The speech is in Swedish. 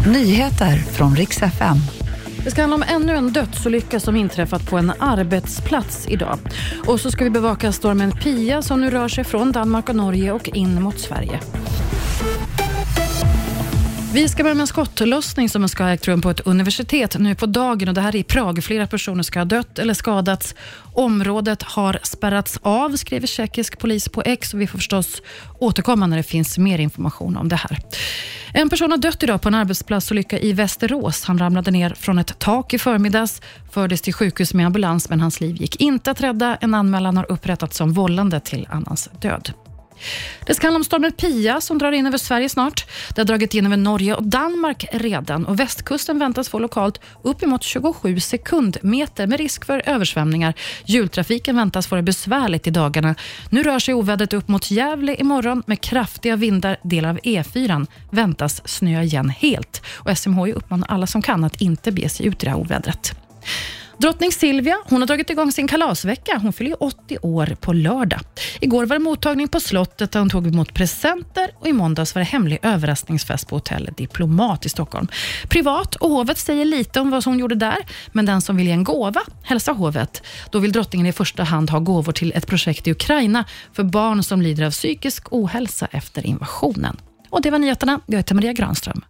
Nyheter från riks FM. Det ska handla om ännu en dödsolycka som inträffat på en arbetsplats idag. Och så ska vi bevaka stormen Pia som nu rör sig från Danmark och Norge och in mot Sverige. Vi ska börja med en skottlossning som ska ha ägt rum på ett universitet nu på dagen. och Det här är i Prag. Flera personer ska ha dött eller skadats. Området har spärrats av, skriver tjeckisk polis på X. Och vi får förstås återkomma när det finns mer information om det här. En person har dött idag på en arbetsplatsolycka i Västerås. Han ramlade ner från ett tak i förmiddags, fördes till sjukhus med ambulans, men hans liv gick inte att rädda. En anmälan har upprättats som vållande till annans död. Det ska handla om stormen Pia som drar in över Sverige snart. Det har dragit in över Norge och Danmark redan och västkusten väntas få lokalt uppemot 27 sekundmeter med risk för översvämningar. Jultrafiken väntas få det besvärligt i dagarna. Nu rör sig ovädret upp mot Gävle imorgon med kraftiga vindar. Delar av E4 väntas snöa igen helt och SMHI uppmanar alla som kan att inte bege sig ut i det här ovädret. Drottning Silvia hon har dragit igång sin kalasvecka. Hon fyller 80 år på lördag. Igår var det mottagning på slottet där hon tog emot presenter och i måndags var det hemlig överraskningsfest på hotellet Diplomat i Stockholm. Privat och hovet säger lite om vad hon gjorde där, men den som vill ge en gåva hälsar hovet. Då vill drottningen i första hand ha gåvor till ett projekt i Ukraina för barn som lider av psykisk ohälsa efter invasionen. Och Det var nyheterna. Jag heter Maria Granström.